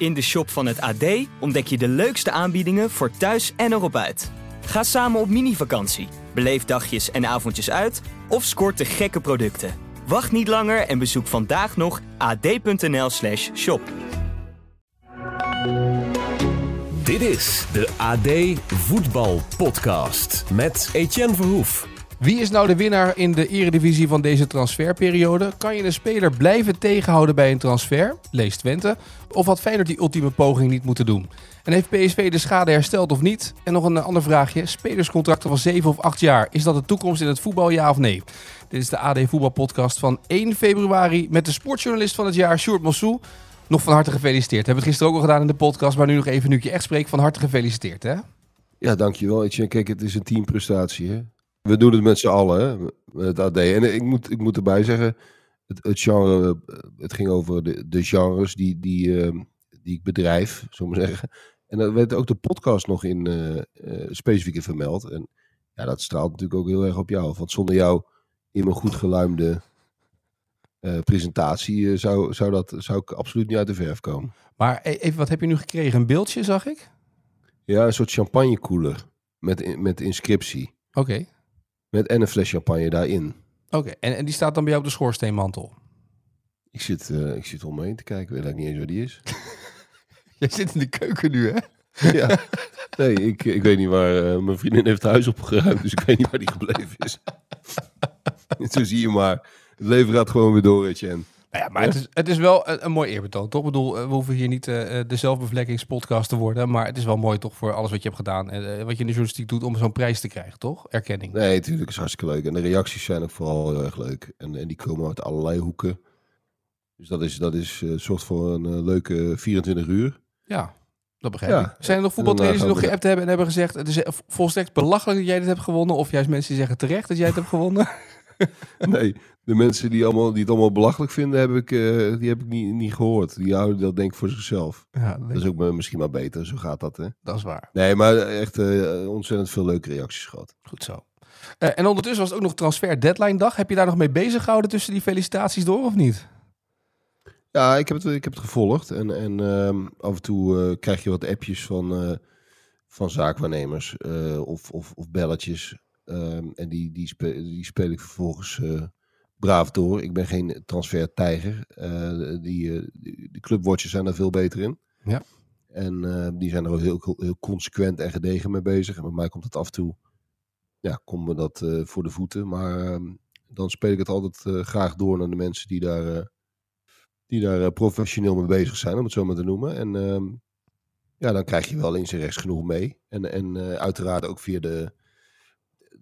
In de shop van het AD ontdek je de leukste aanbiedingen voor thuis en erop uit. Ga samen op mini-vakantie, beleef dagjes en avondjes uit of scoort de gekke producten. Wacht niet langer en bezoek vandaag nog ad.nl/slash shop. Dit is de AD Voetbal Podcast met Etienne Verhoef. Wie is nou de winnaar in de eredivisie van deze transferperiode? Kan je een speler blijven tegenhouden bij een transfer? Lees Twente. Of had Feyenoord die ultieme poging niet moeten doen? En heeft PSV de schade hersteld of niet? En nog een ander vraagje. Spelerscontracten van 7 of 8 jaar. Is dat de toekomst in het voetbal, ja of nee? Dit is de AD Voetbalpodcast van 1 februari met de sportjournalist van het jaar, Sjoerd Mossou. Nog van harte gefeliciteerd. Hebben we het gisteren ook al gedaan in de podcast, maar nu nog even nu ik echt spreek. Van harte gefeliciteerd, hè? Ja, dankjewel. Kijk, het is een teamprestatie. Hè? We doen het met z'n allen, hè? met het AD. En ik moet, ik moet erbij zeggen, het, het genre, het ging over de, de genres die, die, ehm, die ik bedrijf, zullen we maar zeggen. En daar werd ook de podcast nog in uh, uh, specifiek vermeld. En ja, dat straalt natuurlijk ook heel erg op jou. Want zonder jou in mijn goed geluimde uh, presentatie zou, zou, dat, zou ik absoluut niet uit de verf komen. Maar e-, even, wat heb je nu gekregen? Een beeldje, zag ik? Ja, een soort champagnekoeler met, met inscriptie. Oké. Okay. Met en een fles champagne daarin. Oké, okay. en, en die staat dan bij jou op de schoorsteenmantel? Ik zit, uh, ik zit om me heen te kijken, weet ik niet eens waar die is. Jij zit in de keuken nu, hè? ja. Nee, ik, ik weet niet waar. Uh, mijn vriendin heeft het huis opgeruimd, dus ik weet niet waar die gebleven is. Zo zie je maar. Het leven gaat gewoon weer door, Etienne. Nou ja, maar het is, het is wel een, een mooi eerbetoon, toch? Ik bedoel, we hoeven hier niet uh, de zelfbevlekkingspodcast te worden. Maar het is wel mooi toch voor alles wat je hebt gedaan. En uh, wat je in de journalistiek doet om zo'n prijs te krijgen, toch? Erkenning. Nee, natuurlijk is hartstikke leuk. En de reacties zijn ook vooral heel erg leuk. En, en die komen uit allerlei hoeken. Dus dat, is, dat is, uh, zorgt voor een leuke 24 uur. Ja, dat begrijp ja. ik. Zijn er nog voetbaltrainers die nog geappt hebben en hebben gezegd... het is volstrekt belachelijk dat jij dit hebt gewonnen? Of juist mensen die zeggen terecht dat jij het hebt gewonnen? nee, de mensen die, allemaal, die het allemaal belachelijk vinden, heb ik, uh, die heb ik niet, niet gehoord. Die houden dat denk ik voor zichzelf. Ja, dat is ook maar, misschien maar beter, zo gaat dat hè. Dat is waar. Nee, maar echt uh, ontzettend veel leuke reacties gehad. Goed zo. Uh, en ondertussen was het ook nog transfer deadline dag. Heb je daar nog mee bezig gehouden tussen die felicitaties door of niet? Ja, ik heb het, ik heb het gevolgd. En, en um, af en toe krijg je wat appjes van, van zaakwaarnemers of, of, of belletjes. Um, en die, die, spe, die speel ik vervolgens uh, braaf door. Ik ben geen transfer-tijger. Uh, die, uh, de clubwatchers zijn er veel beter in. Ja. En die zijn er ook heel, heel consequent en gedegen mee bezig. En bij mij komt het af en toe, ja, komt me dat voor de voeten. Maar ehm, dan speel ik het altijd graag door naar de mensen die daar, die daar professioneel mee bezig zijn, om het zo maar te noemen. En um, ja, dan krijg je wel links en rechts genoeg mee. En, en uiteraard ook via de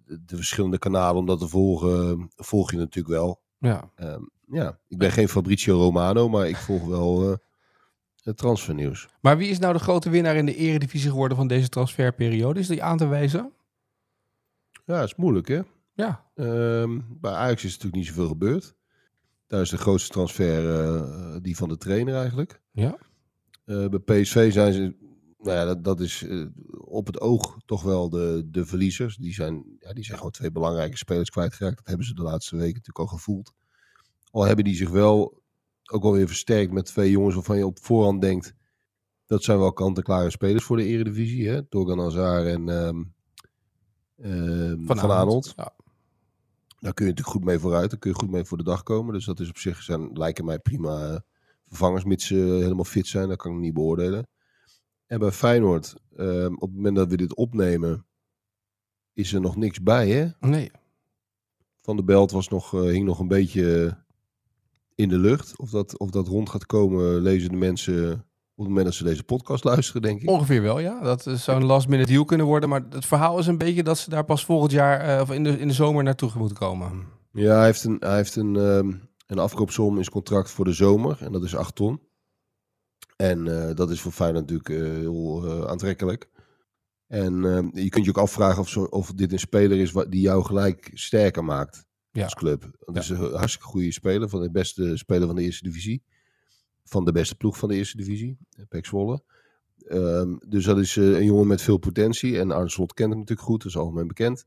de verschillende kanalen om dat te volgen, volg je natuurlijk wel. Ja. Um, ja, ik ben geen Fabrizio Romano, maar ik volg wel uh, het transfernieuws. Maar wie is nou de grote winnaar in de eredivisie geworden van deze transferperiode? Is die aan te wijzen? Ja, is moeilijk hè. Ja. Um, bij Ajax is natuurlijk niet zoveel gebeurd. Daar is de grootste transfer uh, die van de trainer eigenlijk. Ja. Uh, bij PSV zijn ze nou ja, dat, dat is uh, op het oog toch wel de, de verliezers. Die zijn, ja, die zijn gewoon twee belangrijke spelers kwijtgeraakt. Dat hebben ze de laatste weken natuurlijk al gevoeld. Al hebben die zich wel ook wel weer versterkt met twee jongens waarvan je op voorhand denkt... dat zijn wel kant-en-klare spelers voor de eredivisie. Hè? Torgan Azar en um, Van, Van Aanholt. Ja. Daar kun je natuurlijk goed mee vooruit. Daar kun je goed mee voor de dag komen. Dus dat is op zich zijn, lijken mij prima uh, vervangers, mits ze helemaal fit zijn. Dat kan ik niet beoordelen. En bij Feyenoord, um, op het moment dat we dit opnemen, is er nog niks bij, hè? Nee. Van de Belt was nog, uh, hing nog een beetje in de lucht. Of dat, of dat rond gaat komen, lezen de mensen op het moment dat ze deze podcast luisteren, denk ik. Ongeveer wel, ja. Dat zou een last minute deal kunnen worden. Maar het verhaal is een beetje dat ze daar pas volgend jaar uh, of in de, in de zomer naartoe moeten komen. Ja, hij heeft een, hij heeft een, um, een afkoopsom in zijn contract voor de zomer. En dat is 8 ton. En uh, dat is voor Feyenoord natuurlijk uh, heel uh, aantrekkelijk. En je kunt je ook afvragen of, zo, of dit een speler is wat, die jou gelijk sterker maakt ja. als club. Dat ja. is een hartstikke goede speler, van de beste speler van de eerste divisie. Van de beste ploeg van de eerste divisie, Pek Zwolle. Um, dus dat is een jongen met veel potentie. En Arne Slot kent hem natuurlijk goed, dat is algemeen bekend.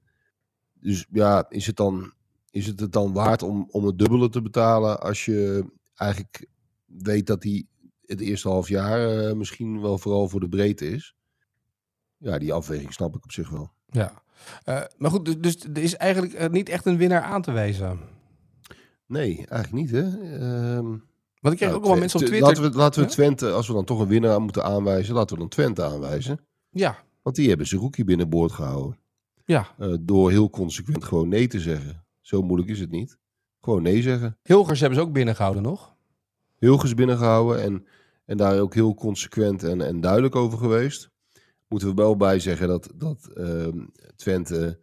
Dus ja, is het dan, is het, het dan waard om, om het dubbele te betalen als je eigenlijk weet dat hij het eerste half jaar eh, misschien wel vooral voor de breedte is. Ja, die afweging snap ik op zich wel. Ja. Uh, maar goed, dus, dus er is eigenlijk uh, niet echt een winnaar aan te wijzen. Nee, eigenlijk niet, hè? Ehm, Want ik kreeg nou, ook wel mensen op Twitter... Laten we, laten we? Twente, als we dan toch een winnaar moeten aanwijzen, laten we dan Twente aanwijzen. Ja, Want die hebben Zerouki binnenboord gehouden. ja. Eh, door heel consequent gewoon nee te zeggen. Zo moeilijk is het niet. Gewoon nee zeggen. Hilgers hebben ze ook binnengehouden nog. Hilgers binnengehouden en, en daar ook heel consequent en, en duidelijk over geweest. Moeten we wel bij zeggen dat, dat ehm, Twente,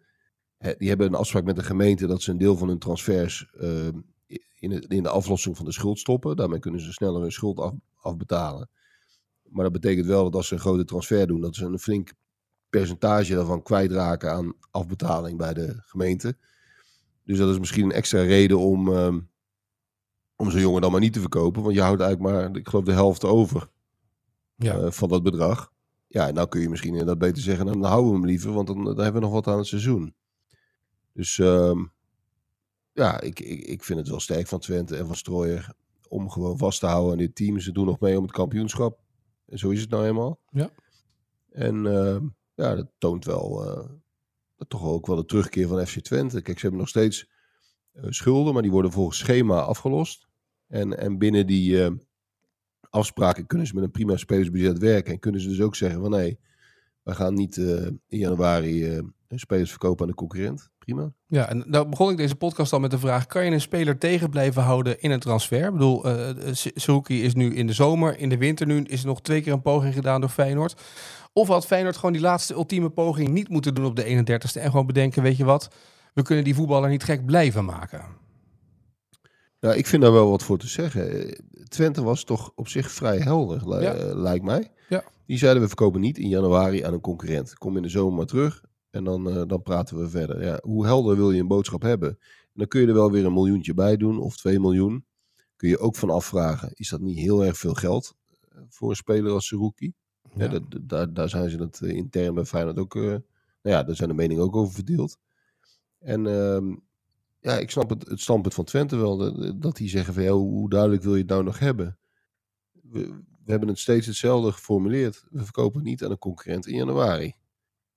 die hebben een afspraak met de gemeente dat ze een deel van hun transfers ehm, in, de, in de aflossing van de schuld stoppen. Daarmee kunnen ze sneller hun schuld af, afbetalen. Maar dat betekent wel dat als ze een grote transfer doen, dat ze een flink percentage daarvan kwijtraken aan afbetaling bij de gemeente. Dus dat is misschien een extra reden om, ehm, om zo'n jongen dan maar niet te verkopen. Want je houdt eigenlijk maar, ik geloof, de helft over Ja. eh, van dat bedrag. Ja, en nou kun je misschien inderdaad beter zeggen, dan houden we hem liever, want dan, dan hebben we nog wat aan het seizoen. Dus ehm, ja, ik, ik, ik vind het wel sterk van Twente en van Strooier om gewoon vast te houden aan dit team. Ze doen nog mee om het kampioenschap. En zo is het nou eenmaal. Ja. En ehm, ja, dat toont wel eh, dat toch ook wel de terugkeer van FC Twente. Kijk, ze hebben nog steeds eh, schulden, maar die worden volgens schema afgelost. En, en binnen die eh, afspraken kunnen ze met een prima spelersbudget werken. En kunnen ze dus ook zeggen van nee, we gaan niet eh, in januari eh, spelers verkopen aan de concurrent. Prima. Ja, en nou begon ik deze podcast al met de vraag: kan je een speler tegen blijven houden in een transfer? Ik bedoel, Saruki is nu in de zomer, in de winter nu is er nog twee keer een poging gedaan door Feyenoord. Of had Feyenoord gewoon die laatste ultieme poging niet moeten doen op de 31ste en gewoon bedenken, weet je wat, we kunnen die voetballer niet gek blijven maken. Nou, ik vind daar wel wat voor te zeggen. Eh, Twente was toch op zich vrij helder, li- Ja. eh, lijkt mij. Ja. Die zeiden we verkopen niet in januari aan een concurrent. Kom in de zomer maar terug en dan, eh, dan praten we verder. Ja, hoe helder wil je een boodschap hebben? En dan kun je er wel weer een miljoentje bij doen of 2 miljoen. Kun je ook van afvragen, is dat niet heel erg veel geld voor een speler als Seruki? Ja. Daar, daar zijn ze het intern bij Feyenoord ook, nou ja, daar zijn de meningen ook over verdeeld. En ehm, ja, ik snap het, het standpunt van Twente wel, dat, dat die zeggen van, ja, hoe, duidelijk wil je het nou nog hebben? We, we hebben het steeds hetzelfde geformuleerd. We verkopen niet aan een concurrent in januari.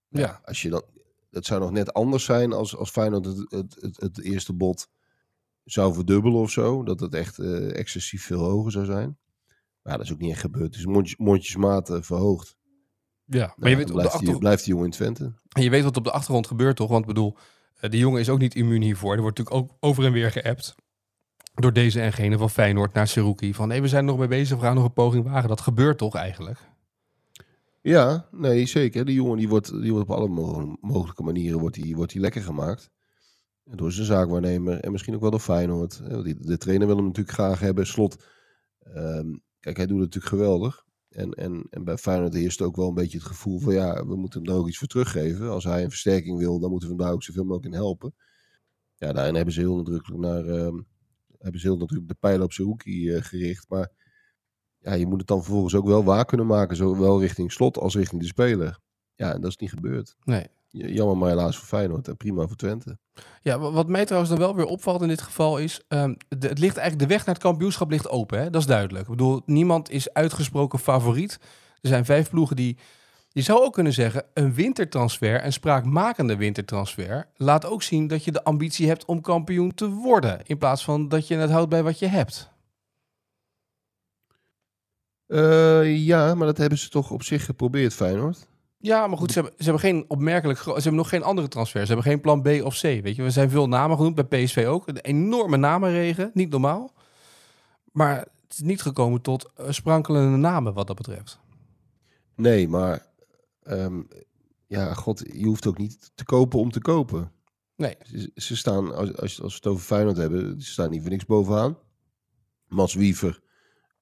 Nou Ja. Als je dan, dat zou nog net anders zijn als, als Feyenoord het, het, het, het eerste bod zou verdubbelen of zo. Dat het echt eh, excessief veel hoger zou zijn. Maar ja, dat is ook niet echt gebeurd. Het is mondjes, mondjesmaat eh, verhoogd. Ja, maar Nou, je weet, op de blijft, die, achtergrond, blijft die jongen in Twente. en je weet wat op de achtergrond gebeurt toch? Want ik bedoel, die jongen is ook niet immuun hiervoor. Er wordt natuurlijk ook over en weer geappt door deze en gene van Feyenoord naar Saruki. Van nee, we zijn er nog mee bezig, we gaan nog een poging wagen. Dat gebeurt toch eigenlijk? Ja, nee, zeker. Die jongen die wordt, die wordt op alle mo- mogelijke manieren wordt die, wordt die lekker gemaakt. Door zijn zaakwaarnemer en misschien ook wel door Feyenoord. Eh, De trainer wil hem natuurlijk graag hebben. Slot, ehm, kijk, hij doet het natuurlijk geweldig. En, en, en bij Feyenoord heerst ook wel een beetje het gevoel van... ja, we moeten hem daar ook iets voor teruggeven. Als hij een versterking wil, dan moeten we hem daar ook zoveel mogelijk in helpen. Ja, daarin hebben ze heel nadrukkelijk naar... ehm, hebben ze heel nadrukkelijk de pijlen op zijn hoekie eh, gericht. Maar ja, je moet het dan vervolgens ook wel waar kunnen maken. Zowel richting slot als richting de speler. Ja, en dat is niet gebeurd. Nee. Jammer maar helaas voor Feyenoord en prima voor Twente. Ja, wa- wat mij trouwens dan wel weer opvalt in dit geval is... ehm, de, het ligt eigenlijk, de weg naar het kampioenschap ligt open, hè? dat is duidelijk. Ik bedoel, niemand is uitgesproken favoriet. Er zijn vijf ploegen die... Je zou ook kunnen zeggen, een wintertransfer, een spraakmakende wintertransfer... laat ook zien dat je de ambitie hebt om kampioen te worden... in plaats van dat je het houdt bij wat je hebt. Eh, ja, maar dat hebben ze toch op zich geprobeerd, Feyenoord. Ja, maar goed, ze hebben, ze hebben geen opmerkelijk... Ze hebben nog geen andere transfers. Ze hebben geen plan B of C, weet je. We zijn veel namen genoemd, bij PSV ook. Een enorme namenregen, niet normaal. Maar het is niet gekomen tot eh, sprankelende namen wat dat betreft. Nee, maar ehm, ja, god, je hoeft ook niet te kopen om te kopen. Nee. Ze, ze staan, als, als, als we het over Feyenoord hebben, ze staan niet voor niks bovenaan. Mats Wiever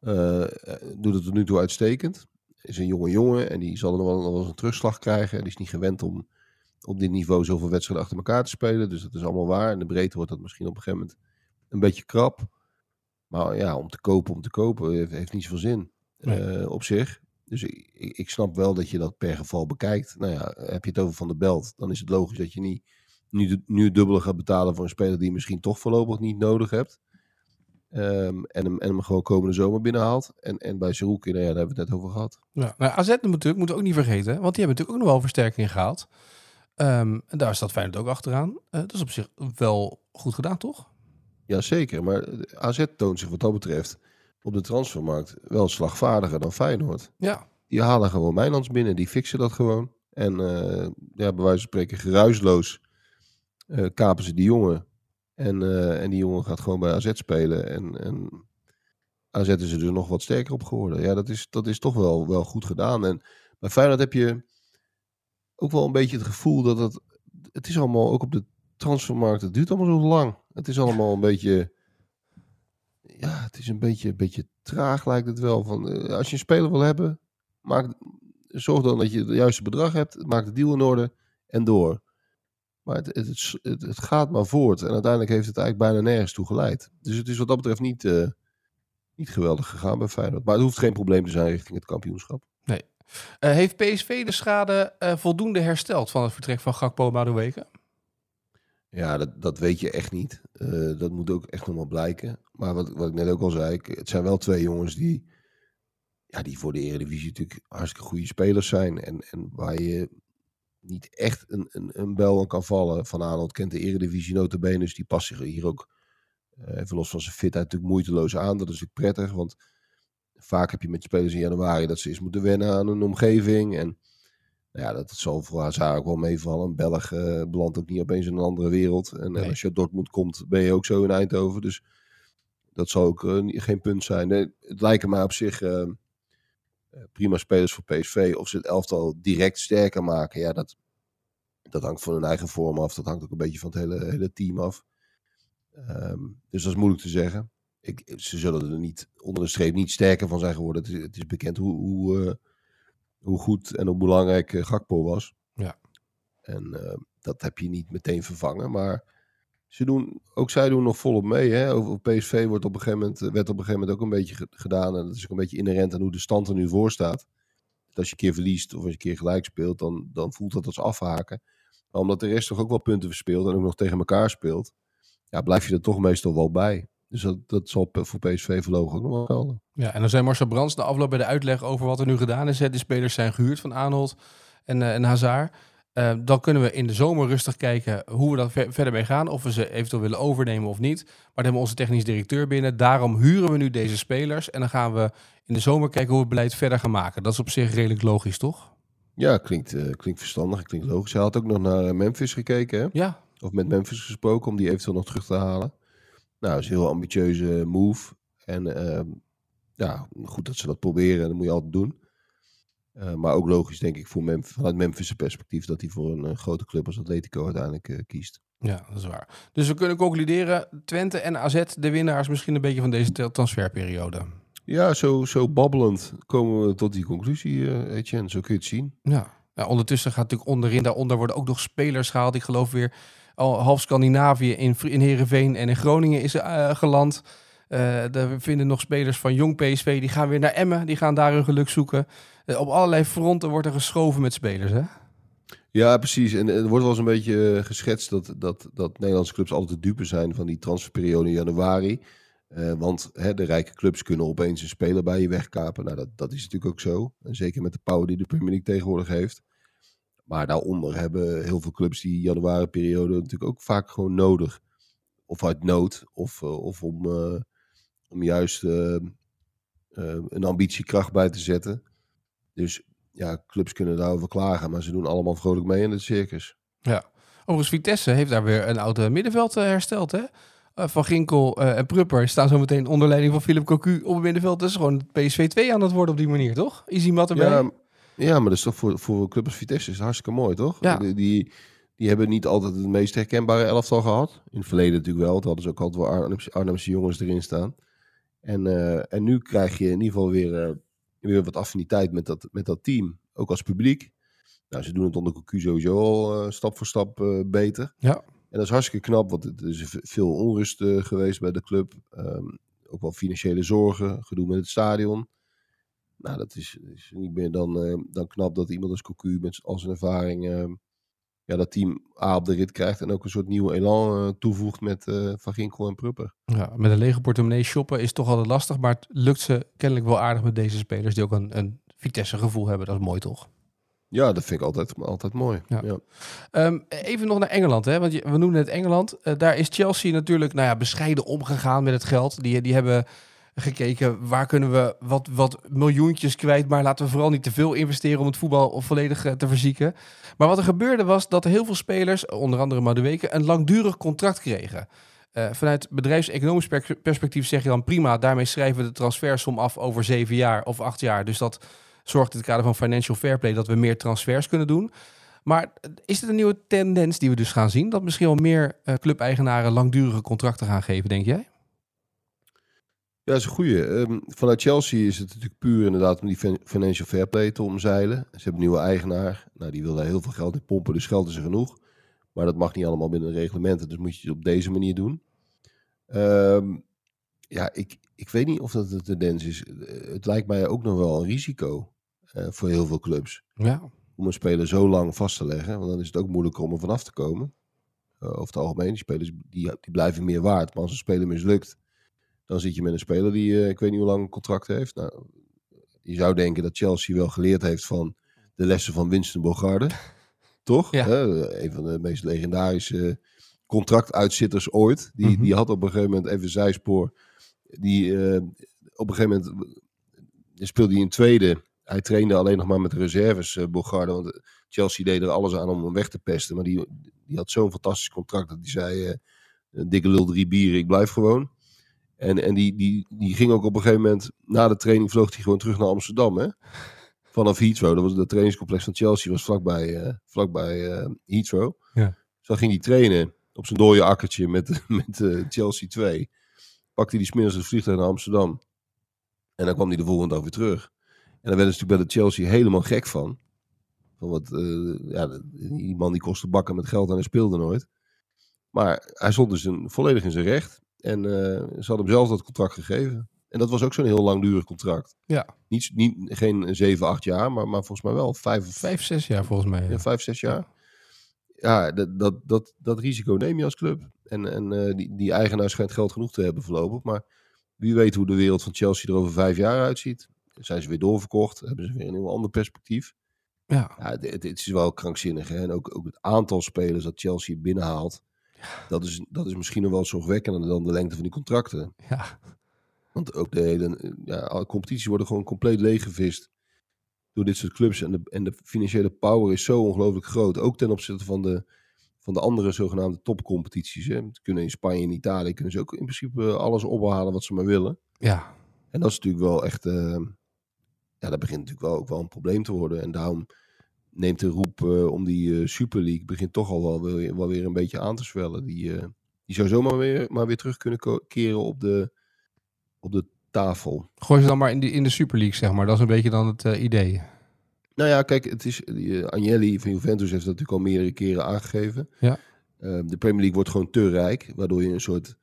eh, eh, doet het tot nu toe uitstekend. Is een jonge jongen en die zal er nog wel, nog wel eens een terugslag krijgen. En die is niet gewend om op dit niveau zoveel wedstrijden achter elkaar te spelen. Dus dat is allemaal waar. In de breedte wordt dat misschien op een gegeven moment een beetje krap. Maar ja, om te kopen, om te kopen, heeft, heeft niet zoveel zin Nee. eh, op zich. Dus ik, ik snap wel dat je dat per geval bekijkt. Nou ja, heb je het over Van de Belt, dan is het logisch dat je niet nu, nu het dubbele gaat betalen voor een speler die je misschien toch voorlopig niet nodig hebt. Ehm, en, hem, en hem gewoon komende zomer binnenhaalt. En, en bij Zeroekin, nou ja, daar hebben we het net over gehad. Ja, nou, AZ natuurlijk, moeten we ook niet vergeten. Want die hebben natuurlijk ook nog wel versterking gehaald. Ehm, en daar staat Feyenoord ook achteraan. Uh, dat is op zich wel goed gedaan, toch? Jazeker, maar AZ toont zich wat dat betreft op de transfermarkt wel slagvaardiger dan Feyenoord. Ja. Die halen gewoon Mijnlands binnen, die fixen dat gewoon. En uh, ja, bij wijze van spreken geruisloos uh, kapen ze die jongen. En, uh, en die jongen gaat gewoon bij AZ spelen. En, en AZ is er dus nog wat sterker op geworden. Ja, dat is, dat is toch wel, wel goed gedaan. En bij Feyenoord heb je ook wel een beetje het gevoel dat het... Het is allemaal, ook op de transfermarkt, het duurt allemaal zo lang. Het is allemaal een beetje... Ja, het is een beetje, een beetje traag lijkt het wel. Van, uh, als je een speler wil hebben, maak, zorg dan dat je het juiste bedrag hebt. Maak de deal in orde en door. Maar het, het, het, het, gaat maar voort. En uiteindelijk heeft het eigenlijk bijna nergens toe geleid. Dus het is wat dat betreft niet, uh, niet geweldig gegaan bij Feyenoord. Maar het hoeft geen probleem te zijn richting het kampioenschap. Nee. Uh, heeft PSV de schade uh, voldoende hersteld van het vertrek van Gakpo Madueke? Ja, dat, dat weet je echt niet. Dat moet ook echt nog maar blijken. Maar wat, wat ik net ook al zei, het zijn wel twee jongens die, ja, die voor de Eredivisie natuurlijk hartstikke goede spelers zijn. En, en waar je niet echt een, een, een bel aan kan vallen. Van Arnold kent de Eredivisie notabene, dus die past zich hier ook uh, even los van zijn fitheid natuurlijk moeiteloos aan. Dat is natuurlijk prettig, want vaak heb je met spelers in januari dat ze eens moeten wennen aan hun omgeving. En nou ja, dat zal voor Hazard ook wel meevallen. Een Belg uh, belandt ook niet opeens in een andere wereld. En, nee. en als je uit Dortmund komt, ben je ook zo in Eindhoven. Dus dat zal ook uh, geen punt zijn. Nee, het lijken mij op zich uh, prima spelers voor PSV. Of ze het elftal direct sterker maken, ja, dat, dat hangt van hun eigen vorm af. Dat hangt ook een beetje van het hele, hele team af. Um, dus dat is moeilijk te zeggen. Ik, ze zullen er niet onder de streep niet sterker van zijn geworden. Het is, het is bekend hoe, hoe, uh, hoe goed en hoe belangrijk uh, Gakpo was. Ja. En uh, dat heb je niet meteen vervangen. Maar ze doen, ook zij doen nog volop mee. Hè? Over PSV wordt op een gegeven moment, werd op een gegeven moment ook een beetje gedaan. En dat is ook een beetje inherent aan hoe de stand er nu voor staat. Dat als je een keer verliest of als je een keer gelijk speelt, dan, dan voelt dat als afhaken. Maar omdat de rest toch ook wel punten verspeelt en ook nog tegen elkaar speelt, ja, blijf je er toch meestal wel bij. Dus dat, dat zal voor PSV voorlopig ook nog wel. Ja, en dan zei Marcel Brands de afloop bij de uitleg over wat er nu gedaan is. De spelers zijn gehuurd van Arnold en, uh, en Hazard. Uh, dan kunnen we in de zomer rustig kijken hoe we daar ver verder mee gaan. Of we ze eventueel willen overnemen of niet. Maar dan hebben we onze technisch directeur binnen. Daarom huren we nu deze spelers. En dan gaan we in de zomer kijken hoe we het beleid verder gaan maken. Dat is op zich redelijk logisch, toch? Ja, klinkt, uh, klinkt verstandig, klinkt logisch. Hij had ook nog naar Memphis gekeken, hè? Ja. Of met Memphis gesproken om die eventueel nog terug te halen. Nou, dat is een heel ambitieuze move. En uh, ja, goed dat ze dat proberen. Dat moet je altijd doen. Uh, maar ook logisch, denk ik, voor Memphis, vanuit Memphis' perspectief... dat hij voor een uh, grote club als Atletico uiteindelijk uh, kiest. Ja, dat is waar. Dus we kunnen concluderen... Twente en AZ de winnaars misschien een beetje van deze transferperiode. Ja, zo, zo babbelend komen we tot die conclusie, Etienne. Zo kun je het zien. Ja. ondertussen gaat natuurlijk onderin... daaronder worden ook nog spelers gehaald. Ik geloof weer al half Scandinavië in, in Heerenveen en in Groningen is geland. We vinden nog spelers van jong PSV, die gaan weer naar Emmen. Die gaan daar hun geluk zoeken. Uh, op allerlei fronten wordt er geschoven met spelers, hè? Ja, precies. En er wordt wel eens een beetje geschetst dat, dat, dat Nederlandse clubs altijd dupe zijn van die transferperiode in januari. Uh, want hè, de rijke clubs kunnen opeens een speler bij je wegkapen. Nou, dat, dat is natuurlijk ook zo. En zeker met de power die de Premier League tegenwoordig heeft. Maar daaronder hebben heel veel clubs die januari-periode natuurlijk ook vaak gewoon nodig. Of uit nood, of, of om, om juist een ambitiekracht bij te zetten. Dus ja, clubs kunnen daarover klagen, maar ze doen allemaal vrolijk mee in het circus. Ja, overigens Vitesse heeft daar weer een oude middenveld hersteld, hè? Van Ginkel en Prupper staan zo meteen onder leiding van Philip Cocu op het middenveld. Dat is gewoon PSV 2 aan het worden op die manier, toch? Mat erbij. Ja, ja, maar dat is toch voor, voor club als Vitesse is hartstikke mooi, toch? Ja. Die, die, hebben niet altijd het meest herkenbare elftal gehad. In het verleden natuurlijk wel. Het hadden ze ook altijd wel Arnhemse, Arnhemse jongens erin staan. En, uh, en nu krijg je in ieder geval weer, uh, weer wat affiniteit met dat, met dat team. Ook als publiek. Nou, ze doen het onder Cocu sowieso al uh, stap voor stap beter. Ja. En dat is hartstikke knap, want er is veel onrust geweest bij de club. Um, ook wel financiële zorgen, gedoe met het stadion. Nou, dat is, is, niet meer dan, dan knap dat iemand als Cocu met al zijn ervaring uh, ja, dat team A op de rit krijgt en ook een soort nieuwe elan eh, toevoegt met eh, Van Ginkel en Prupper. Ja, met een lege portemonnee shoppen is toch altijd lastig, maar het lukt ze kennelijk wel aardig met deze spelers die ook een, een Vitesse gevoel hebben. Dat is mooi toch? Ja, dat vind ik altijd, altijd mooi. Ja. Ja. Ehm, even nog naar Engeland, hè? want je, we noemen het Engeland. Eh, daar is Chelsea natuurlijk nou ja, bescheiden omgegaan met het geld. Die, die hebben gekeken waar kunnen we wat, wat miljoentjes kwijt, maar laten we vooral niet te veel investeren om het voetbal volledig eh, te verzieken. Maar wat er gebeurde was dat heel veel spelers, onder andere Madueke, een langdurig contract kregen. Eh, vanuit bedrijfseconomisch per- perspectief zeg je dan prima, daarmee schrijven we de transfersom af over zeven jaar of acht jaar. Dus dat zorgt in het kader van financial fair play dat we meer transfers kunnen doen. Maar eh, is het een nieuwe tendens die we dus gaan zien? Dat misschien wel meer clubeigenaren langdurige contracten gaan geven, denk jij? Ja, dat is een goeie. Ehm, vanuit Chelsea is het natuurlijk puur inderdaad om die fin- financial fair play te omzeilen. Ze hebben een nieuwe eigenaar. Nou, die wil daar heel veel geld in pompen, dus geld is er genoeg. Maar dat mag niet allemaal binnen de reglementen, dus moet je het op deze manier doen. Ehm, ja, ik, ik weet niet of dat de tendens is. Eh, Het lijkt mij ook nog wel een risico eh, voor heel veel clubs. Ja, Om een speler zo lang vast te leggen, want dan is het ook moeilijker om er vanaf te komen. Eh, over het algemeen, die spelers die, die blijven meer waard. Maar als een speler mislukt, dan zit je met een speler die, eh, ik weet niet hoe lang een contract heeft. Nou, je zou denken dat Chelsea wel geleerd heeft van de lessen van Winston Bogarde. Toch? Ja. Hè? Een van de meest legendarische contractuitzitters ooit. Die, Mhm. die had op een gegeven moment even zijspoor. Die eh, op een gegeven moment speelde hij in tweede. Hij trainde alleen nog maar met reserves, eh Bogarde. Want Chelsea deed er alles aan om hem weg te pesten. Maar die, die had zo'n fantastisch contract dat hij zei... een dikke lul drie bieren, ik blijf gewoon. En, en die, die, die ging ook op een gegeven moment, na de training vloog hij gewoon terug naar Amsterdam. Hè? Vanaf Heathrow, dat was het trainingscomplex van Chelsea, was vlakbij, eh vlakbij eh Heathrow. Ja. Dus dan ging hij trainen op zijn dode akkertje met, met eh, Chelsea 2. Pakte hij die smiddags het vliegtuig naar Amsterdam. En dan kwam hij de volgende dag weer terug. En dan werden ze natuurlijk bij de Chelsea helemaal gek van. Van wat, ja, die man die kostte bakken met geld en hij speelde nooit. Maar hij stond dus een, volledig in zijn recht. En eh, ze hadden hem zelf dat contract gegeven. En dat was ook zo'n heel langdurig contract. Ja. Niet, niet, geen 7, 8 jaar, maar, maar volgens mij wel 5 of vijf, zes jaar volgens mij. ja, Ja. vijf, zes jaar. Ja, dat, dat, dat, dat risico neem je als club. En, en eh, die, die eigenaar schijnt geld genoeg te hebben voorlopig. Maar wie weet hoe de wereld van Chelsea er over vijf jaar uitziet. Zijn ze weer doorverkocht? Hebben ze weer een heel ander perspectief? Ja. Ja, het, het is wel krankzinnig. Hè? En ook, ook het aantal spelers dat Chelsea binnenhaalt. Dat, is, dat is misschien nog wel zorgwekkender dan de lengte van die contracten. Ja. Want ook de hele ja, competities worden gewoon compleet leeggevist door dit soort clubs. En de, en de financiële power is zo ongelooflijk groot. Ook ten opzichte van de, van de andere zogenaamde topcompetities. Hè. Ze kunnen in Spanje en Italië kunnen ze ook in principe alles ophalen wat ze maar willen. ja. En dat is natuurlijk wel echt... eh, ja, dat begint natuurlijk wel ook wel een probleem te worden. En daarom neemt de roep eh, om die eh, Super League... begint toch al wel weer, wel weer een beetje aan te zwellen. Die, eh, die zou zomaar weer, maar weer terug kunnen keren op de, op de tafel. Gooi ze dan maar in de, in de Super League, zeg maar. Dat is een beetje dan het idee. Nou ja, kijk, het is, die, Agnelli van Juventus heeft dat natuurlijk al meerdere keren aangegeven. Ja. Eh, de Premier League wordt gewoon te rijk, waardoor je een soort,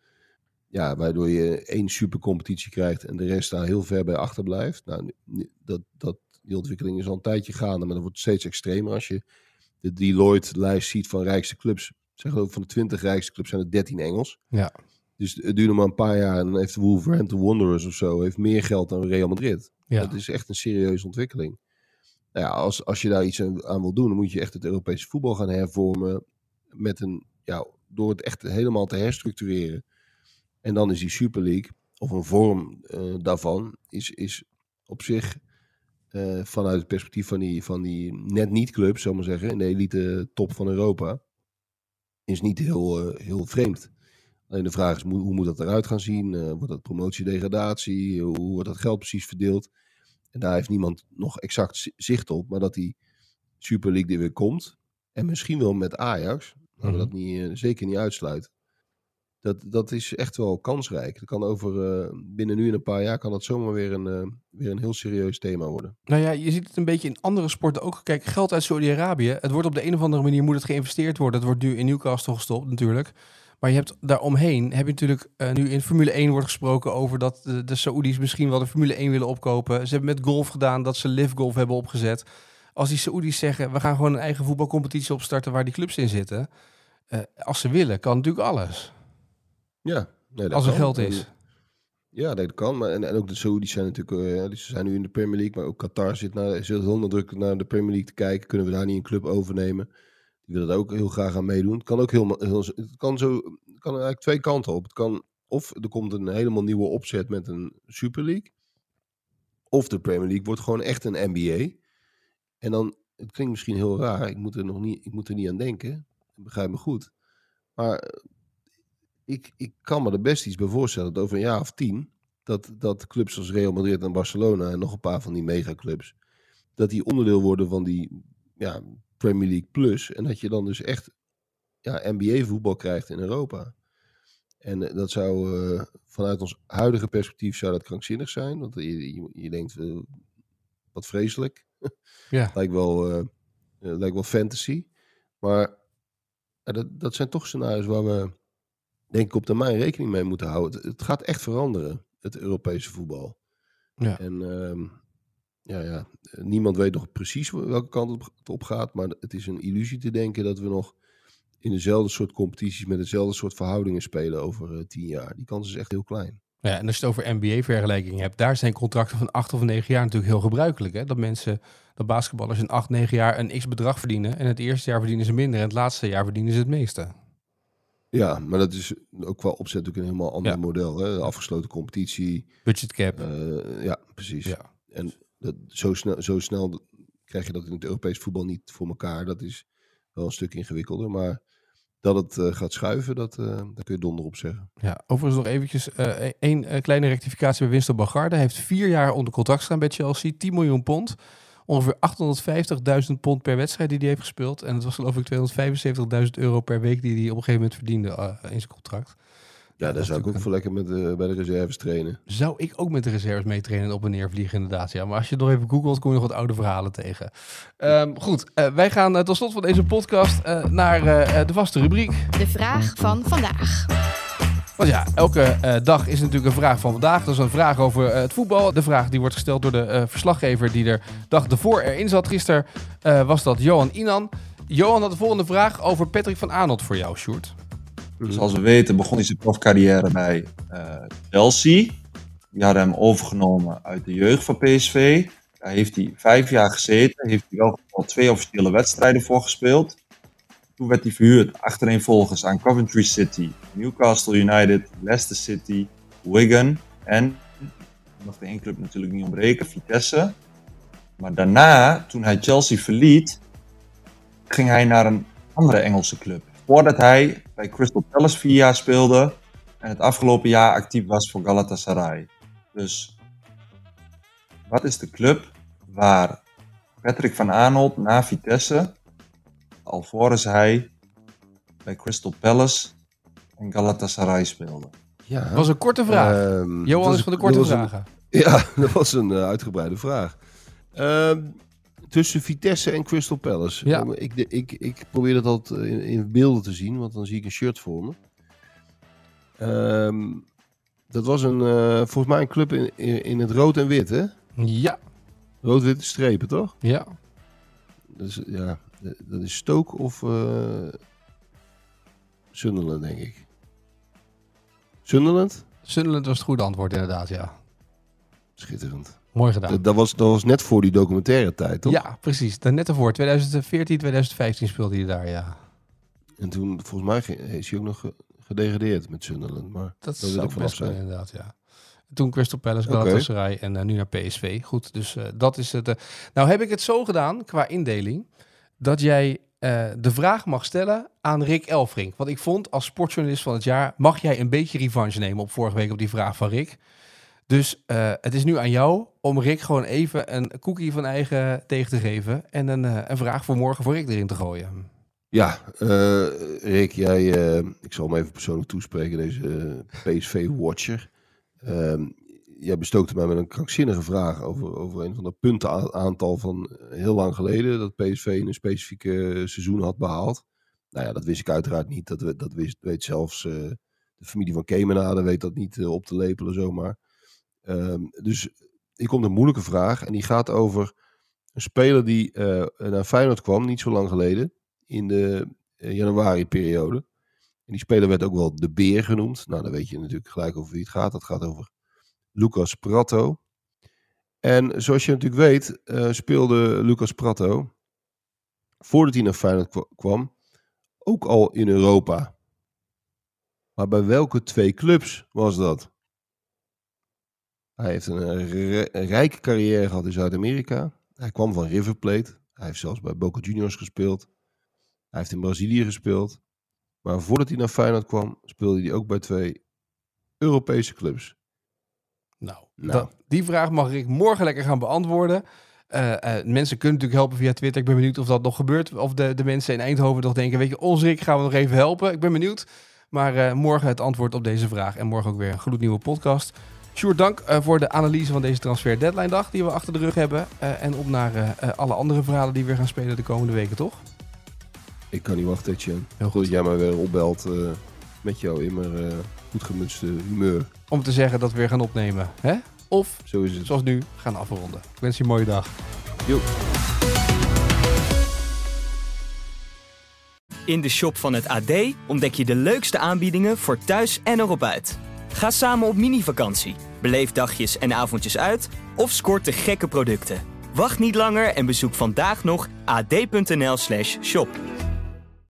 ja, waardoor je één supercompetitie krijgt en de rest daar heel ver bij achterblijft. Nou, dat, dat, die ontwikkeling is al een tijdje gaande, maar dat wordt steeds extremer. Als je de Deloitte-lijst ziet van rijkste clubs, zeg ook van de 20 rijkste clubs zijn er 13 Engels. Ja. Dus het duurt nog maar een paar jaar en dan heeft de Wolverhampton Wanderers of zo heeft meer geld dan Real Madrid. Ja. Dat is echt een serieuze ontwikkeling. Nou ja, als, als je daar iets aan, aan wil doen, dan moet je echt het Europese voetbal gaan hervormen. Met een, ja, door het echt helemaal te herstructureren. En dan is die Super League, of een vorm eh, daarvan, is, is op zich eh, vanuit het perspectief van die, van die net niet clubs, zal ik maar zeggen, in de elite top van Europa, is niet heel, eh, heel vreemd. Alleen de vraag is, hoe, moet dat eruit gaan zien? Eh, wordt dat promotie-degradatie? Hoe wordt dat geld precies verdeeld? En daar heeft niemand nog exact zi- zicht op. Maar dat die Super League er weer komt. En misschien wel met Ajax. Maar Mhm. dat niet, zeker niet uitsluit. Dat, dat is echt wel kansrijk. Dat kan over, eh, binnen nu en een paar jaar kan dat zomaar weer een, eh, weer een heel serieus thema worden. Nou ja, je ziet het een beetje in andere sporten ook. Kijk, geld uit Saudi-Arabië. Het wordt op de een of andere manier moet het geïnvesteerd worden. Het wordt nu in Newcastle gestopt natuurlijk. Maar je hebt daaromheen, heb je natuurlijk eh, nu in Formule 1 wordt gesproken over dat de, de Saoedi's misschien wel de Formule 1 willen opkopen. Ze hebben met golf gedaan dat ze Live Golf hebben opgezet. als die Saoedi's zeggen, we gaan gewoon een eigen voetbalcompetitie opstarten waar die clubs in zitten. als ze willen, kan natuurlijk alles. Ja, nee, dat Als er kan. geld is. Ja, dat kan. Maar, en, en ook de Saoedi's zijn natuurlijk, eh, die- ze zijn nu in de Premier League, maar ook Qatar zit, naar, zit heel nadrukkelijk naar de Premier League te kijken. Kunnen we daar niet een club overnemen? Die willen er ook heel graag aan meedoen. Het kan ook heel, heel het kan zo, het kan eigenlijk twee kanten op. Het kan, of er komt een helemaal nieuwe opzet met een Super League. Of de Premier League wordt gewoon echt een NBA. En dan, het klinkt misschien heel raar, ik moet er nog niet, ik moet er niet aan denken. Begrijp me goed. Maar eh, ik, ik kan me er best iets bij voorstellen dat over een jaar of tien, dat, dat clubs als Real Madrid en Barcelona en nog een paar van die megaclubs, dat die onderdeel worden van die ja, Premier League Plus. En dat je dan dus echt ja, NBA voetbal krijgt in Europa. En eh, dat zou eh, vanuit ons huidige perspectief zou dat krankzinnig zijn. Want je, je, je denkt, eh, wat vreselijk. Ja. lijkt, wel, lijkt wel fantasy. Maar dat, dat zijn toch scenario's waar we denk ik op termijn rekening mee moeten houden. Het, het gaat echt veranderen, het Europese voetbal. Ja. En ehm, ja, ja, niemand weet nog precies welke kant het op- het op gaat. Maar het is een illusie te denken dat we nog in dezelfde soort competities met dezelfde soort verhoudingen spelen over eh, tien jaar. Die kans is echt heel klein. Ja, en als je het over NBA-vergelijking hebt, daar zijn contracten van acht of negen jaar natuurlijk heel gebruikelijk. Hè? Dat mensen, dat basketballers in acht, negen jaar een x-bedrag verdienen. En het eerste jaar verdienen ze minder en het laatste jaar verdienen ze het meeste. Ja, maar dat is ook qua opzet natuurlijk een helemaal ander Ja. model. Hè? De afgesloten competitie. Budget cap. eh, ja, precies. ja. En dat, zo, snel, zo snel krijg je dat in het Europees voetbal niet voor elkaar. Dat is wel een stuk ingewikkelder. Maar dat het eh, gaat schuiven, dat, eh, daar kun je donder op zeggen. Ja, overigens nog eventjes eh één kleine rectificatie bij Winston Bogarde. Hij heeft vier jaar onder contract staan bij Chelsea, 10 miljoen pond. Ongeveer 850.000 pond per wedstrijd die hij heeft gespeeld. En het was geloof ik 275.000 euro per week die hij op een gegeven moment verdiende eh, in zijn contract. Ja, dat daar is zou ik ook voor lekker met, eh, bij de reserves trainen. Zou ik ook met de reserves meetrainen en op en neer vliegen inderdaad. Ja, maar als je nog even googelt, kom je nog wat oude verhalen tegen. Ehm, goed, eh, wij gaan tot slot van deze podcast naar de vaste rubriek. De vraag van vandaag. Want ja, elke eh, dag is natuurlijk een vraag van vandaag. Dat is een vraag over eh, het voetbal. De vraag die wordt gesteld door de eh, verslaggever die er dag ervoor erin zat. Gisteren was dat Johan Inan. Johan had de volgende vraag over Patrick van Aanholt voor jou, Sjoerd. Zoals we weten begon hij zijn profcarrière bij Chelsea. Die hadden hem overgenomen uit de jeugd van PSV. Daar heeft hij vijf jaar gezeten. Heeft hij wel twee officiële wedstrijden voor gespeeld. Toen werd hij verhuurd achtereenvolgens aan Coventry City, Newcastle United, Leicester City, Wigan en, mag de één club natuurlijk niet ontbreken, Vitesse. Maar daarna, toen hij Chelsea verliet, ging hij naar een andere Engelse club. Voordat hij bij Crystal Palace vier jaar speelde en het afgelopen jaar actief was voor Galatasaray. Dus wat is de club waar Patrick van Aanholt na Vitesse, alvorens hij bij Crystal Palace en Galatasaray speelde? Ja, Dat was een korte vraag. Ehm, Johan is van de korte een- vragen. Ja, dat was een eh, uitgebreide vraag. Ehm, tussen Vitesse en Crystal Palace. Ja. Ik, de- ik, ik probeer dat altijd in, in beelden te zien, want dan zie ik een shirt voor me. Ehm, dat was een, eh, volgens mij een club in, in, in het rood en wit, hè? Ja, Rood-witte strepen, toch? ja. Dus, ja, dat is Stoke of eh Sunderland, denk ik. Sunderland? Sunderland was het goede antwoord inderdaad, ja. Schitterend. Mooi gedaan. Dat, dat, was, dat was net voor die documentaire tijd, toch? Ja, precies. Dan net ervoor. 2014, 2015 speelde hij daar, ja. En toen, volgens mij, is hij ook nog ge- gedegradeerd met Sunderland. Maar Dat ik vanaf best zijn. inderdaad, ja. Toen Crystal Palace. Galatasaray en eh, nu naar PSV. Goed, dus eh, dat is het. eh. Nou heb ik het zo gedaan, qua indeling, dat jij eh, de vraag mag stellen aan Rick Elfrink. Want ik vond, als sportjournalist van het jaar, mag jij een beetje revanche nemen op vorige week op die vraag van Rick. Dus eh, het is nu aan jou om Rick gewoon even een cookie van eigen tegen te geven. En een, eh, een vraag voor morgen voor Rick erin te gooien. ja, Rick, jij, ik zal hem even persoonlijk toespreken, deze PSV-watcher. Ehm, jij bestookte mij met een krankzinnige vraag over, over een van de puntenaantal van heel lang geleden. Dat PSV in een specifieke seizoen had behaald. Nou ja, dat wist ik uiteraard niet. Dat, dat weet zelfs eh, de familie van Kemenade weet dat niet eh, op te lepelen zomaar. Ehm, dus ik kom een moeilijke vraag en die gaat over Een speler die uh, naar Feyenoord kwam, niet zo lang geleden, in de januari-periode. En die speler werd ook wel de Beer genoemd. Nou, dan weet je natuurlijk gelijk over wie het gaat. Dat gaat over Lucas Prato. En zoals je natuurlijk weet, uh, speelde Lucas Prato, voordat hij naar Feyenoord kwam, ook al in Europa. Maar bij welke twee clubs was dat? Hij heeft een, rijke carrière gehad in Zuid-Amerika. Hij kwam van River Plate. Hij heeft zelfs bij Boca Juniors gespeeld. Hij heeft in Brazilië gespeeld. Maar voordat hij naar Feyenoord kwam, speelde hij ook bij twee Europese clubs. Nou, nou. Dat, die vraag mag ik morgen lekker gaan beantwoorden. Uh, uh, mensen kunnen natuurlijk helpen via Twitter. Ik ben benieuwd of dat nog gebeurt. Of de, de mensen in Eindhoven nog denken, weet je, Onzrik gaan we nog even helpen. Ik ben benieuwd. Maar uh, morgen het antwoord op deze vraag. En morgen ook weer een gloednieuwe podcast. Sjoerd, dank voor de analyse van deze transfer deadline dag die we achter de rug hebben. en op naar alle andere verhalen die weer gaan spelen de komende weken, toch? Ik kan niet wachten, Etienne. Heel goed dat jij mij weer opbelt met jouw immer goed gemunste humeur. Om te zeggen dat we weer gaan opnemen, hè? Of, Zo is het. zoals nu, gaan afronden. Ik wens je een mooie dag. Jo. In de shop van het AD ontdek je de leukste aanbiedingen voor thuis en erop uit. Ga samen op mini-vakantie, beleef dagjes en avondjes uit of scoort de gekke producten. Wacht niet langer en bezoek vandaag nog ad.nl/shop.